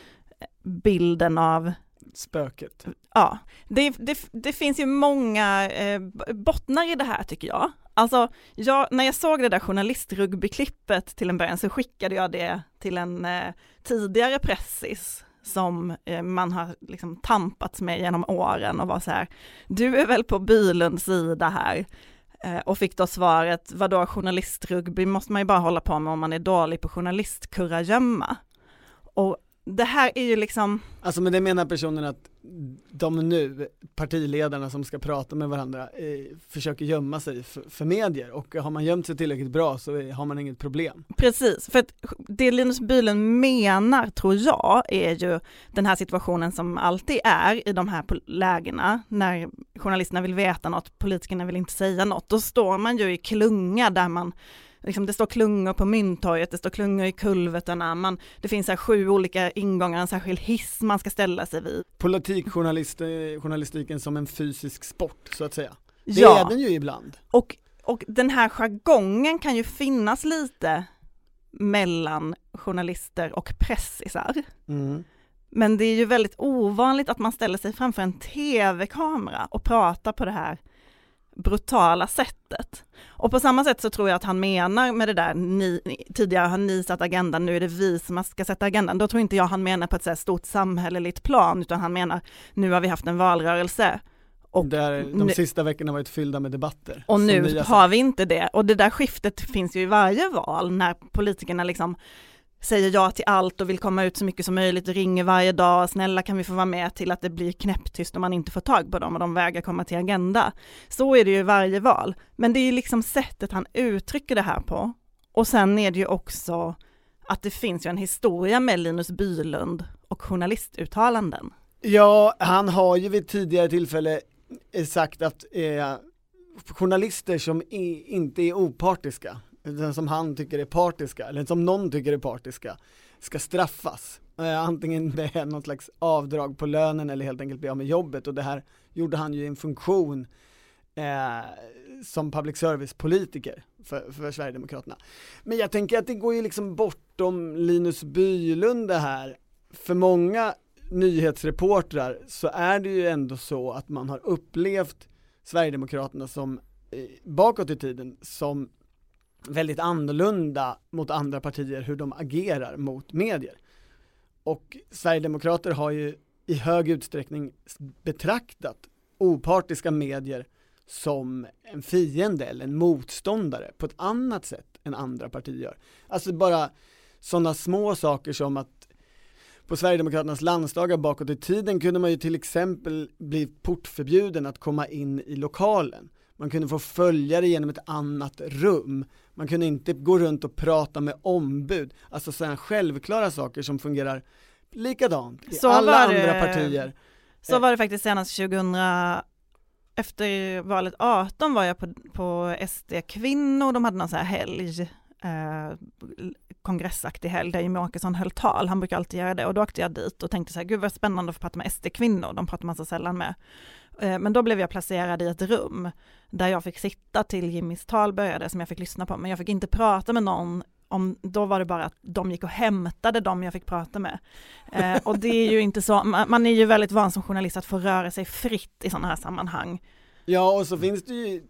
bilden av Spöket. Ja, det, det, det finns ju många eh, bottnar i det här tycker jag. Alltså, jag, när jag såg det där journalistrugbyklippet till en början så skickade jag det till en eh, tidigare pressis som eh, man har liksom tampats med genom åren och var så här, du är väl på Bylunds sida här? Eh, och fick då svaret, vadå journalistrugby måste man ju bara hålla på med om man är dålig på journalistkurragömma. Och det här är ju liksom, Alltså med det menar personen att de nu, partiledarna som ska prata med varandra, eh, försöker gömma sig för, för medier. Och har man gömt sig tillräckligt bra så är, har man inget problem. Precis, för att det Linus Bylund menar, tror jag, är ju den här situationen som alltid är i de här lägena, när journalisterna vill veta något, politikerna vill inte säga något, då står man ju i klunga där man Liksom det står klungor på Mynttorget, det står klungor i kulverterna, man, det finns här sju olika ingångar, en särskild hiss man ska ställa sig vid. Politikjournalistiken som en fysisk sport så att säga. Det Ja. är den ju ibland. Och, och den här jargongen kan ju finnas lite mellan journalister och pressisar. Mm. Men det är ju väldigt ovanligt att man ställer sig framför en tv-kamera och pratar på det här brutala sättet. Och på samma sätt så tror jag att han menar med det där, ni, tidigare har ni satt agendan, nu är det vi som ska sätta agendan. Då tror inte jag han menar på ett så stort samhälleligt plan, utan han menar, nu har vi haft en valrörelse. Och Där de nu- sista veckorna varit fyllda med debatter. Och nu har vi inte det. Och det där skiftet finns ju i varje val när politikerna liksom säger ja till allt och vill komma ut så mycket som möjligt och ringer varje dag, snälla kan vi få vara med till att det blir knäpptyst om man inte får tag på dem och de vägrar komma till agenda. Så är det ju i varje val. Men det är ju liksom sättet han uttrycker det här på. Och sen är det ju också att det finns ju en historia med Linus Bylund och journalistuttalanden. Ja, han har ju vid tidigare tillfälle eh, sagt att eh, journalister som i, inte är opartiska, utan som han tycker är partiska, eller som någon tycker är partiska, ska straffas. Eh, antingen med något slags avdrag på lönen eller helt enkelt bli av med jobbet och det här gjorde han ju i en funktion eh, som public service-politiker för, för Sverigedemokraterna. Men jag tänker att det går ju liksom bortom Linus Bylund det här. För många nyhetsreportrar så är det ju ändå så att man har upplevt Sverigedemokraterna som eh, bakåt i tiden som väldigt annorlunda mot andra partier hur de agerar mot medier. Och Sverigedemokrater har ju i hög utsträckning betraktat opartiska medier som en fiende eller en motståndare på ett annat sätt än andra partier gör. Alltså bara sådana små saker som att på Sverigedemokraternas landsdagar bakåt i tiden kunde man ju till exempel bli portförbjuden att komma in i lokalen. Man kunde få följa det genom ett annat rum. Man kunde inte gå runt och prata med ombud. Alltså sådana självklara saker som fungerar likadant i Så alla var andra det- partier. Så var det faktiskt senast 2000, efter valet 18 var jag på, på SD kvinnor, de hade någon sån här helg, eh, kongressaktig helg där Jimmie Åkesson höll tal, han brukar alltid göra det och då åkte jag dit och tänkte så här, gud vad spännande att få prata med SD-kvinnor, de pratar man så sällan med. Eh, men då blev jag placerad i ett rum där jag fick sitta till Jimmys tal började som jag fick lyssna på, men jag fick inte prata med någon om, då var det bara att de gick och hämtade dem jag fick prata med. Eh, och det är ju inte så, man, man är ju väldigt van som journalist att få röra sig fritt i sådana här sammanhang. Ja, och så finns det ju,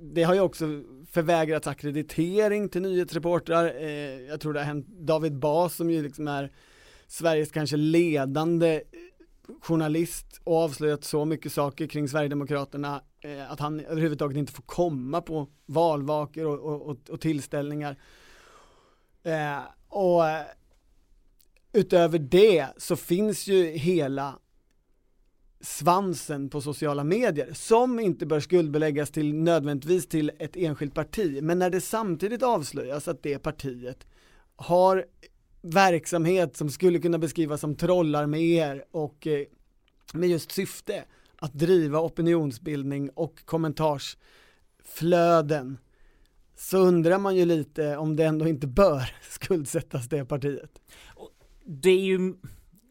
det har ju också förvägrats akkreditering till nyhetsreportrar. Eh, jag tror det har hänt David Bas som ju liksom är Sveriges kanske ledande journalist och avslöjat så mycket saker kring Sverigedemokraterna eh, att han överhuvudtaget inte får komma på valvakor och, och, och, och tillställningar. Eh, och eh, utöver det så finns ju hela svansen på sociala medier som inte bör skuldbeläggas till nödvändigtvis till ett enskilt parti men när det samtidigt avslöjas att det partiet har verksamhet som skulle kunna beskrivas som trollarméer och eh, med just syfte att driva opinionsbildning och kommentarsflöden så undrar man ju lite om det ändå inte bör skuldsättas det partiet. det är ju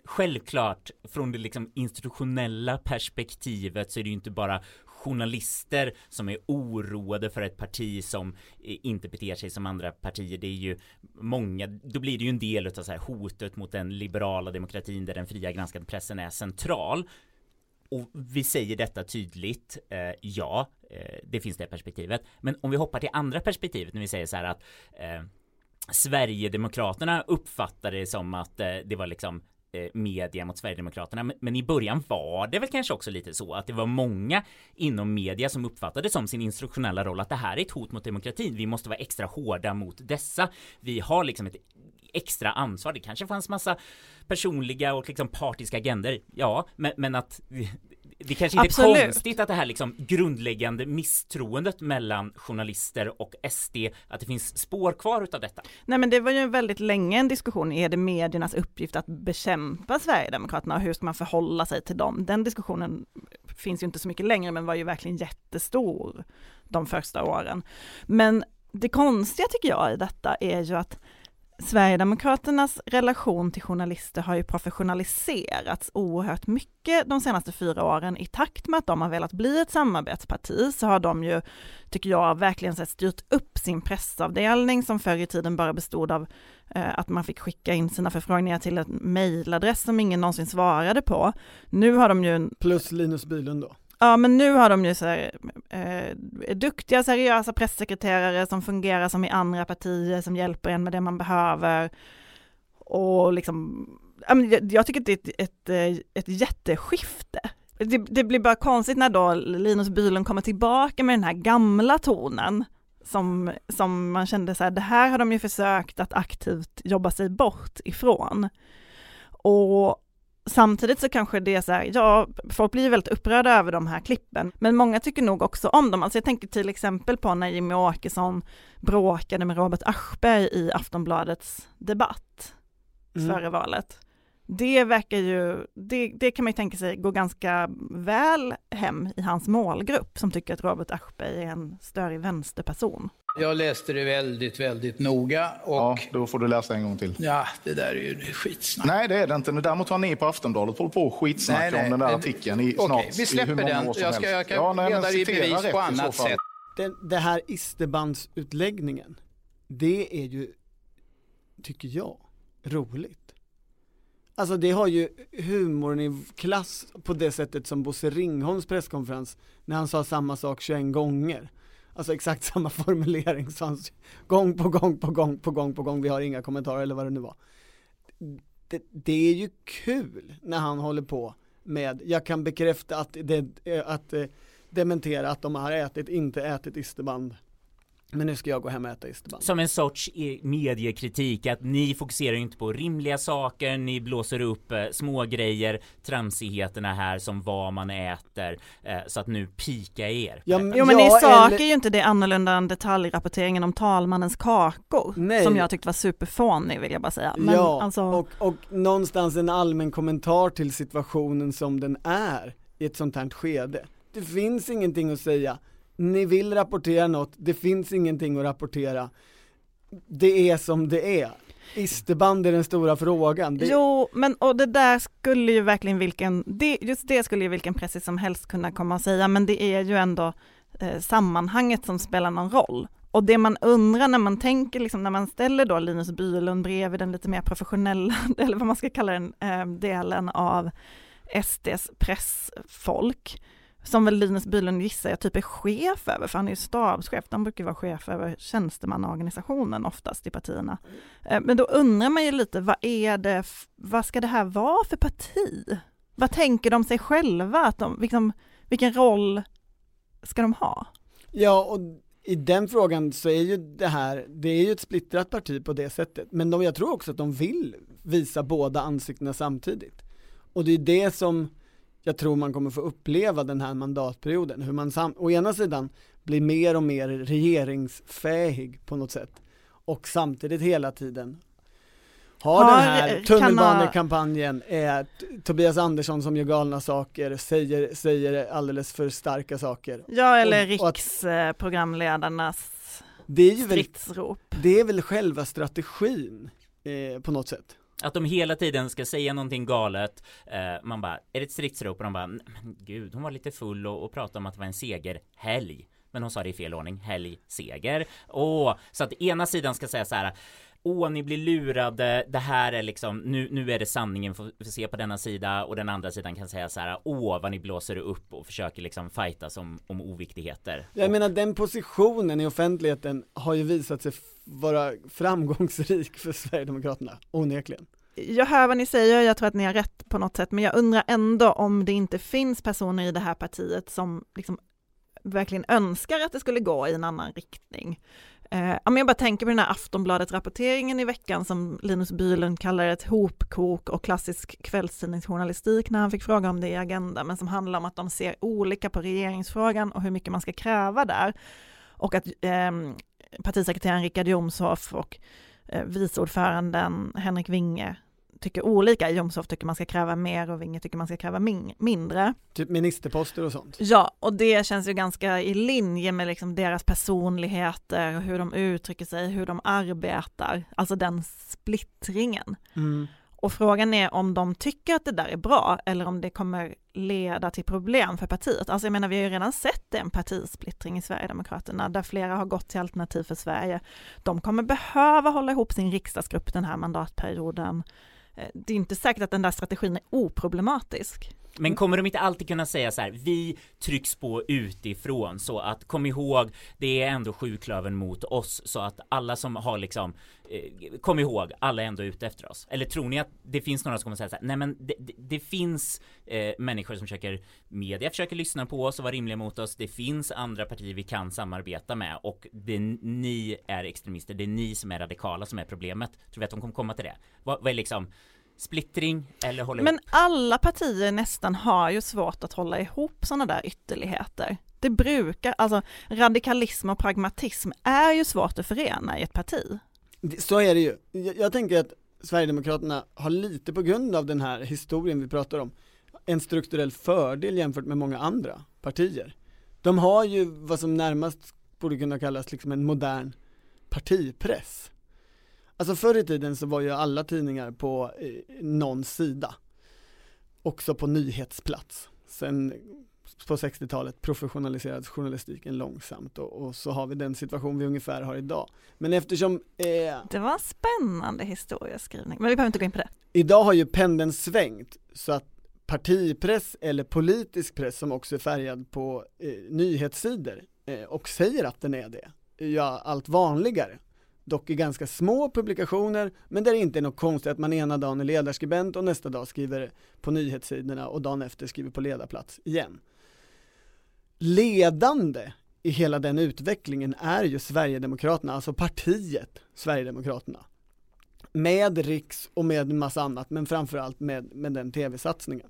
självklart från det liksom institutionella perspektivet så är det ju inte bara journalister som är oroade för ett parti som eh, inte beter sig som andra partier. Det är ju många, då blir det ju en del av så här hotet mot den liberala demokratin där den fria granskande pressen är central. Och vi säger detta tydligt, eh, ja, eh, det finns det perspektivet. Men om vi hoppar till andra perspektivet när vi säger så här att eh, Sverigedemokraterna uppfattade det som att eh, det var liksom Eh, media mot Sverigedemokraterna. Men, i början var det väl kanske också lite så att det var många inom media som uppfattade som sin instruktionella roll att det här är ett hot mot demokratin. Vi måste vara extra hårda mot dessa. Vi har liksom ett extra ansvar. Det kanske fanns massa personliga och liksom partiska agender. Ja, men, men att det kanske inte Absolut. är konstigt att det här liksom grundläggande misstroendet mellan journalister och SD, att det finns spår kvar utav detta. Nej men det var ju väldigt länge en diskussion, är det mediernas uppgift att bekämpa Sverigedemokraterna och hur ska man förhålla sig till dem? Den diskussionen finns ju inte så mycket längre men var ju verkligen jättestor de första åren. Men det konstiga tycker jag i detta är ju att Sverigedemokraternas relation till journalister har ju professionaliserats oerhört mycket de senaste fyra åren. I takt med att de har velat bli ett samarbetsparti så har de ju, tycker jag, verkligen sett styrt upp sin pressavdelning som förr i tiden bara bestod av eh, att man fick skicka in sina förfrågningar till en mejladress som ingen någonsin svarade på. Nu har de ju en Plus Linus Bylund då. Ja, men nu har de ju så här, eh, duktiga, seriösa pressekreterare som fungerar som i andra partier, som hjälper en med det man behöver. Och liksom, jag, jag tycker att det är ett, ett, eh, ett jätteskifte. Det, det blir bara konstigt när då Linus Bylund kommer tillbaka med den här gamla tonen. Som, som man kände så här, det här har de ju försökt att aktivt jobba sig bort ifrån. Och Samtidigt så kanske det är så här, ja, folk blir väldigt upprörda över de här klippen, men många tycker nog också om dem. Alltså jag tänker till exempel på när Jimmy Åkesson bråkade med Robert Aschberg i Aftonbladets debatt Mm. före valet. Det verkar ju, det, det kan man ju tänka sig gå ganska väl hem i hans målgrupp som tycker att Robert Aschberg är en störig vänsterperson. Jag läste det väldigt, väldigt noga och Ja, då får du läsa en gång till. ja, det där är ju skitsnack. Nej, det är det inte. Däremot har ni på Aftonbladet hållit på och skitsnacka Nej, nej. om den där artikeln i Okej, snart vi i släpper hur många den. år som Jag ska- helst. jag kan ja, nej, leda i citera bevis på i annat sätt. Den, det här isterbandsutläggningen, det är ju, tycker jag, roligt. Alltså det har ju humorn i klass på det sättet som Bosse Ringholms presskonferens när han sa samma sak 21 gånger. Alltså exakt samma formulering så gång på gång på gång på gång på gång, vi har inga kommentarer eller vad det nu var. Det, det är ju kul när han håller på med, jag kan bekräfta att, det, eh, att eh, dementera att de har ätit, inte ätit isterband men nu ska jag gå hem och äta isterband. som en sorts eh, mediekritik att ni fokuserar ju inte på rimliga saker, ni blåser upp eh, små grejer, tramsigheterna här som vad man äter, eh, så att nu pika er. Ja, Jo men i sak eller- är ju inte det annorlunda än detaljrapporteringen om talmannens kakor. Nej. Som jag tyckte var superfånig vill jag bara säga. Men ja, alltså, och, och någonstans en allmän kommentar till situationen som den är i ett sånt här skede. Det finns ingenting att säga. Ni vill rapportera något, det finns ingenting att rapportera. Det är som det är. Isterband är den stora frågan. Det, Jo, men och det där skulle ju verkligen vilken, det, just det skulle ju vilken precis som helst kunna komma och säga, men det är ju ändå eh, sammanhanget som spelar någon roll. Och det man undrar när man tänker, liksom, när man ställer då Linus Bylund bredvid den lite mer professionella, eller vad man ska kalla den, eh, delen av SDs pressfolk, som väl Linus Bylund gissar jag typ är chef över, för han är ju stabschef, de brukar ju vara chef över tjänstemannaorganisationen oftast i partierna. Eh, men då undrar man ju lite, vad är det, vad ska det här vara för parti? Vad tänker de sig själva? Att de, liksom, vilken roll ska de ha? Ja, och i den frågan så är ju det här, det är ju ett splittrat parti på det sättet. Men de, jag tror också att de vill visa båda ansiktena samtidigt. Och det är det som jag tror man kommer få uppleva den här mandatperioden. Hur man sam- å ena sidan blir mer och mer regeringsfähig på något sätt. Och samtidigt hela tiden har Har- den här tunnelbanekampanjen, är Tobias Andersson som gör galna saker, säger, säger alldeles för starka saker. Ja, eller Och- och riksprogramledarnas Det är väl, stridsrop. det är väl själva strategin eh, på något sätt. Att de hela tiden ska säga någonting galet, eh, man bara, är det ett stridsrop? Och de bara, "Nej, men gud, hon var lite full och, och pratade om att det var en segerhelg. Men hon sa det i fel ordning, helg, seger. Åh, så att ena sidan ska säga så här, Åh, ni blir lurade, det här är liksom, nu, nu är det sanningen, får får se på denna sida och den andra sidan kan säga så här, åh vad ni blåser upp och försöker liksom fightas om, om oviktigheter. Jag menar den positionen i offentligheten har ju visat sig vara framgångsrik för Sverigedemokraterna, onekligen. Jag hör vad ni säger, jag tror att ni har rätt på något sätt, men jag undrar ändå om det inte finns personer i det här partiet som liksom verkligen önskar att det skulle gå i en annan riktning. Eh, ja, men jag bara tänker på den här Aftonbladet-rapporteringen i veckan som Linus Bylund kallar ett hopkok och klassisk kvällstidningsjournalistik när han fick fråga om det i Agenda, men som handlar om att de ser olika på regeringsfrågan och hur mycket man ska kräva där. Och att eh, partisekreteraren Richard Jomshof och eh, vice ordföranden Henrik Winge tycker olika. Jomshof tycker man ska kräva mer och Winge tycker man ska kräva min- mindre. Typ ministerposter och sånt. Ja, och det känns ju ganska i linje med liksom deras personligheter och hur de uttrycker sig, hur de arbetar, alltså den splittringen. Mm. Och frågan är om de tycker att det där är bra eller om det kommer leda till problem för partiet. Alltså jag menar, vi har ju redan sett en partisplittring i Sverigedemokraterna där flera har gått till Alternativ för Sverige. De kommer behöva hålla ihop sin riksdagsgrupp den här mandatperioden. Eh, det är inte säkert att den där strategin är oproblematisk. Men kommer de inte alltid kunna säga så här, vi trycks på utifrån så att kom ihåg, det är ändå sjuklöven mot oss så att alla som har liksom, eh, kom ihåg, alla är ändå ute efter oss. Eller tror ni att det finns några som kommer säga så här, nej men det, det, det finns eh, människor som försöker, media försöker lyssna på oss och vara rimliga mot oss, det finns andra partier vi kan samarbeta med och det ni är extremister, det är ni som är radikala som är problemet. Tror vi att de kommer komma till det? Vad, vad är liksom Splittring eller hålla Men ihop? alla partier nästan har ju svårt att hålla ihop sådana där ytterligheter. Det brukar, alltså radikalism och pragmatism är ju svårt att förena i ett parti. Så är det ju. Jag, jag tänker att Sverigedemokraterna har lite på grund av den här historien vi pratar om, en strukturell fördel jämfört med många andra partier. De har ju vad som närmast borde kunna kallas liksom en modern partipress. Alltså förr i tiden så var ju alla tidningar på eh, någon sida, också på nyhetsplats. Sen på 60-talet professionaliserades journalistiken långsamt och, och så har vi den situation vi ungefär har idag. Men eftersom eh, Det var en spännande historieskrivning, men vi behöver inte gå in på det. Idag har ju pendeln svängt så att partipress eller politisk press som också är färgad på eh, nyhetssidor eh, och säger att den är det, är ju allt vanligare. Dock i ganska små publikationer, men där det inte är något konstigt att man ena dagen är ledarskribent och nästa dag skriver på nyhetssidorna och dagen efter skriver på ledarplats igen. Ledande i hela den utvecklingen är ju Sverigedemokraterna, alltså partiet Sverigedemokraterna. Med Riks och med en massa annat, men framförallt med, med den tv-satsningen.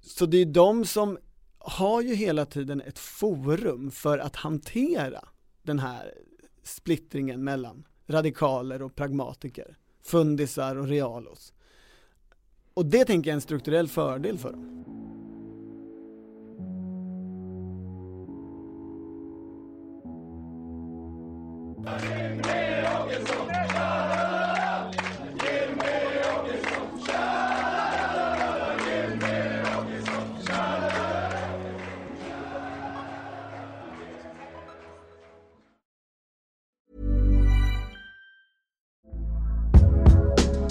Så det är de som har ju hela tiden ett forum för att hantera den här splittringen mellan radikaler och pragmatiker, fundisar och realos. Och det tänker jag är en strukturell fördel för dem.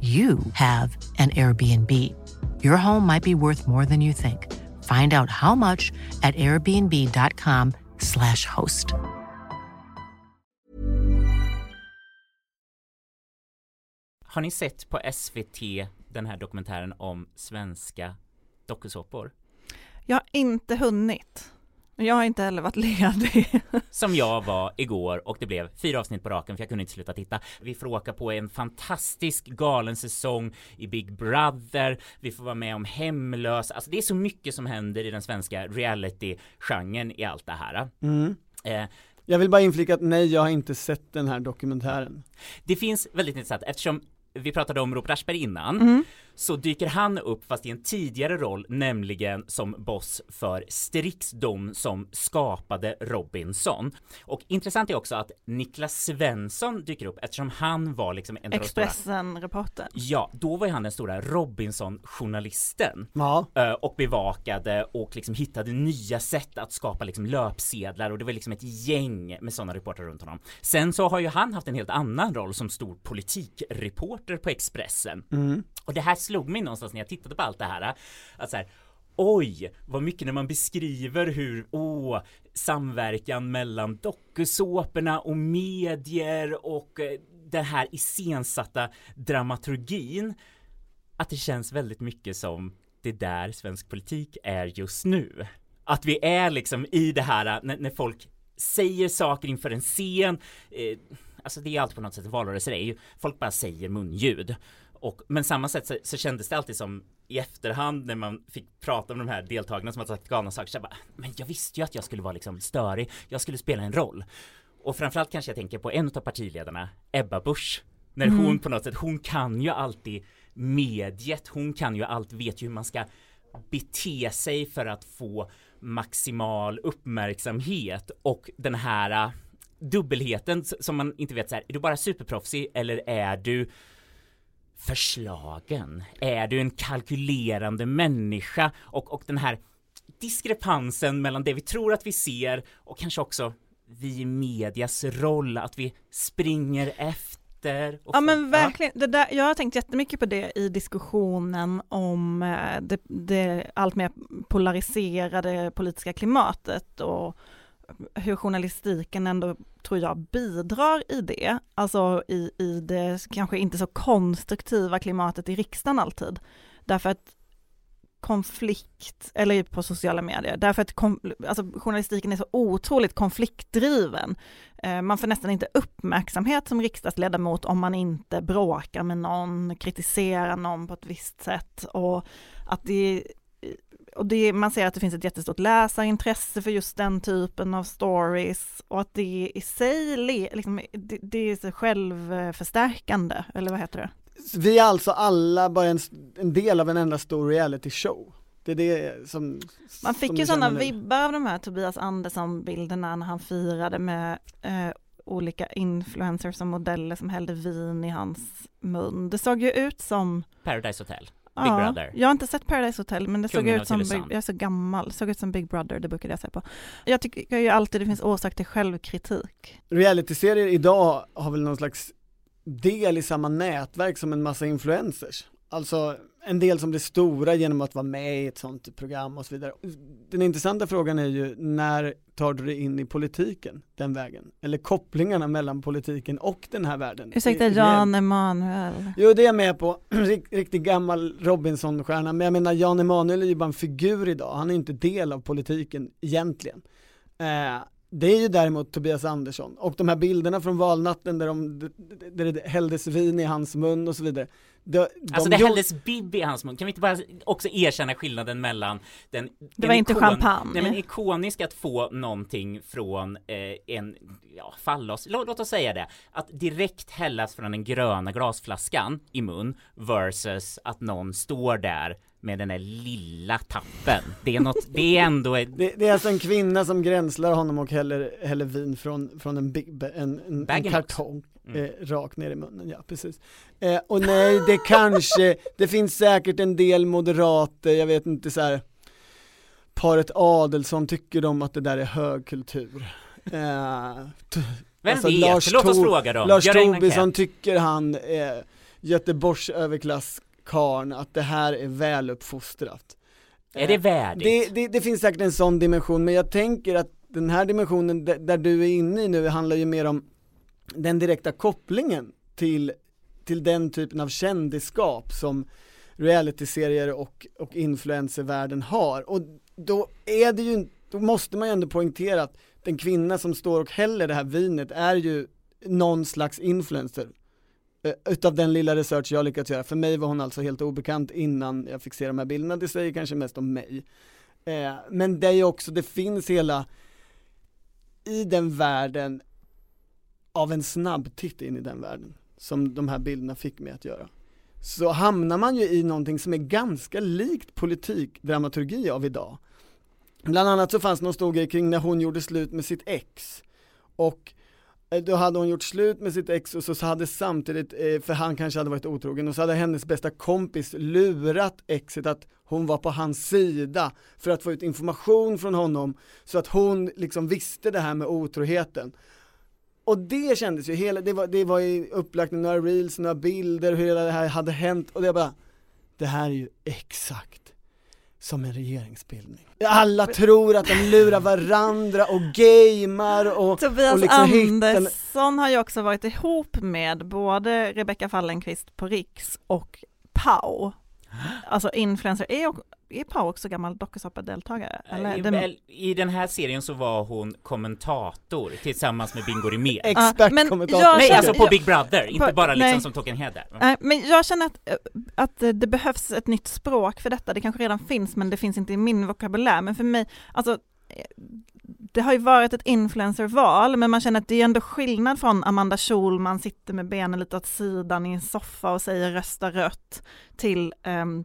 you have an Airbnb. Your home might be worth more than you think. Find out how much at airbnb.com slash host. Har ni sett på SVT den här dokumentären om svenska dokusåpor? Jag har inte hunnit. Jag har inte heller varit ledig. Som jag var igår och det blev fyra avsnitt på raken för jag kunde inte sluta titta. Vi får åka på en fantastisk galen säsong i Big Brother. Vi får vara med om hemlösa. Alltså det är så mycket som händer i den svenska reality-genren i allt det här. Mm. Eh, Jag vill bara inflika att nej, jag har inte sett den här dokumentären. det finns väldigt intressant eftersom vi pratade om Robert Aschberg innan Mm. Så dyker han upp fast i en tidigare roll, nämligen som boss för Strix, de som skapade Robinson. Och intressant är också att Niklas Svensson dyker upp eftersom han var liksom en av de stora Expressen-reportern. Ja, då var ju han den stora Robinson-journalisten Ja. eh, och bevakade och liksom hittade nya sätt att skapa liksom löpsedlar och det var liksom ett gäng med sådana reportrar runt honom. Sen så har ju han haft en helt annan roll som stor politikreporter på Expressen. Mm. Och det här slog mig någonstans när jag tittade på allt det här att så här, Oj, vad mycket när man beskriver hur, åh, samverkan mellan dokusåporna och medier och eh, den här iscensatta dramaturgin att det känns väldigt mycket som det där svensk politik är just nu. Att vi är liksom i det här eh, när, när folk säger saker inför en scen, eh, alltså det är alltid på något sätt valrörelser är ju, folk bara säger munljud. Och, men samma sätt så, så kändes det alltid som i efterhand när man fick prata med de här deltagarna som hade sagt galna saker, så jag bara, men jag visste ju att jag skulle vara liksom störig, jag skulle spela en roll. Och framförallt kanske jag tänker på en av partiledarna, Ebba Busch. När Mm. hon på något sätt, hon kan ju alltid mediet, hon kan ju allt, vet ju hur man ska bete sig för att få maximal uppmärksamhet och den här uh, dubbelheten som man inte vet så här, är du bara superproffsig eller är du förslagen? Är du en kalkylerande människa? Och, och den här diskrepansen mellan det vi tror att vi ser och kanske också vi i medias roll, att vi springer efter. Ja men verkligen, det där, jag har tänkt jättemycket på det i diskussionen om eh, det, det allt mer polariserade politiska klimatet och hur journalistiken ändå, tror jag, bidrar i det. Alltså i, i det kanske inte så konstruktiva klimatet i riksdagen alltid. Därför att konflikt, eller på sociala medier, därför att kom, alltså, journalistiken är så otroligt konfliktdriven. Eh, man får nästan inte uppmärksamhet som riksdagsledamot om man inte bråkar med någon, kritiserar någon på ett visst sätt och att det och det, man ser att det finns ett jättestort läsarintresse för just den typen av stories och att det i sig, liksom, det, det är självförstärkande, eller vad heter det? Vi är alltså alla bara en, en del av en enda stor reality show. Det är det som Man fick som ju sådana vibbar av de här Tobias Andersson-bilderna när han firade med eh, olika influencers och modeller som hällde vin i hans mun. Det såg ju ut som, Paradise Hotel. Big Brother? Jag har inte sett Paradise Hotel men det såg Kungen av ut som, Big, jag är så gammal, såg ut som Big Brother, det brukade jag säga på. Jag tycker ju alltid det finns orsak till självkritik. Realityserier idag har väl någon slags del i samma nätverk som en massa influencers. Alltså en del som blir stora genom att vara med i ett sånt program och så vidare. Den intressanta frågan är ju när tar du dig in i politiken den vägen? Eller kopplingarna mellan politiken och den här världen. Ursäkta Jan Emanuel. Jo det är jag med på, Rik- riktigt gammal Robinson-stjärna, men jag menar Jan Emanuel är ju bara en figur idag, han är ju inte del av politiken egentligen. Eh, det är ju däremot Tobias Andersson, och de här bilderna från valnatten där, de, där det hälldes vin i hans mun och så vidare. De, Alltså de det gjorde- hälldes bibb i hans mun, kan vi inte bara också erkänna skillnaden mellan den Det var en inte champagne. Nej men ikonisk att få någonting från eh, en, ja fallos, låt, låt oss säga det, att direkt hällas från den gröna glasflaskan i mun versus att någon står där med den där lilla tappen. Det är något, det är ändå ett, det, det är alltså en kvinna som gränslar honom och häller, häller vin från, från en, big, en, en, en kartong Mm. eh, rakt ner i munnen, ja precis. Eh, och nej, det kanske, det finns säkert en del moderater, jag vet inte så här. paret Adelsson tycker de att det där är högkultur. Eh, vem vet? Låt oss fråga dem. Lars Tobisson tycker han, eh, Göteborgs överklasskarn, att det här är väluppfostrat. Är det värdigt? Det, det, det finns säkert en sån dimension, men jag tänker att den här dimensionen där, där du är inne i nu handlar ju mer om den direkta kopplingen till, till den typen av kändisskap som realityserier och, och influencervärlden har. Och då är det ju, då måste man ju ändå poängtera att den kvinna som står och häller det här vinet är ju någon slags influencer. Eh, utav den lilla research jag lyckats göra. För mig var hon alltså helt obekant innan jag fick se de här bilderna. Det säger kanske mest om mig. Eh, men det är ju också, det finns hela, i den världen, av en snabb titt in i den världen, som de här bilderna fick mig att göra. Så hamnar man ju i någonting som är ganska likt politikdramaturgi av idag. Bland annat så fanns det någon stor grej kring när hon gjorde slut med sitt ex. Och Eh, då hade hon gjort slut med sitt ex och så hade samtidigt, eh, för han kanske hade varit otrogen, och så hade hennes bästa kompis lurat exet att hon var på hans sida för att få ut information från honom så att hon liksom visste det här med otroheten. Och det kändes ju, hela, det var, det var ju upplagt med några reels, några bilder, hur hela det här hade hänt och det bara, det här är ju exakt som en regeringsbildning. Alla tror att de lurar varandra och gamer och, Tobias och liksom hittar Andersson har ju också varit ihop med både Rebecca Fallenkvist på Riks och Pau. Alltså influencer, är, är Pau också gammal dokusåpadeltagare? Eller? I, väl, I den här serien så var hon kommentator tillsammans med Bingo Rimér. Expertkommentator. jag Nej, alltså på jag- Big Brother, inte på- bara liksom nej. som där. Nej, men jag känner att, att det behövs ett nytt språk för detta. Det kanske redan finns, men det finns inte i min vokabulär. Men för mig, alltså, eh, det har ju varit ett influencerval, men man känner att det är ändå skillnad från Amanda Schulman sitter med benen lite åt sidan i en soffa och säger rösta rött till ehm,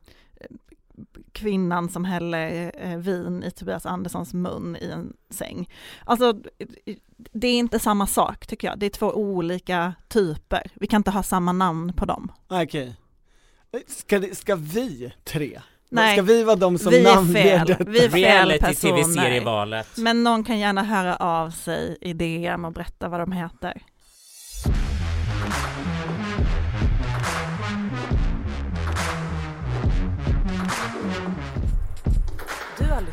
kvinnan som häller eh, vin i Tobias Anderssons mun i en säng. Alltså, det är inte samma sak tycker jag. Det är två olika typer. Vi kan inte ha samma namn på dem. Okej. Ska, det- ska vi tre? Nej. Ska vi vara de som Vi är namnger fel. detta? Vi är fel personer. Men någon kan gärna höra av sig i DM och berätta vad de heter.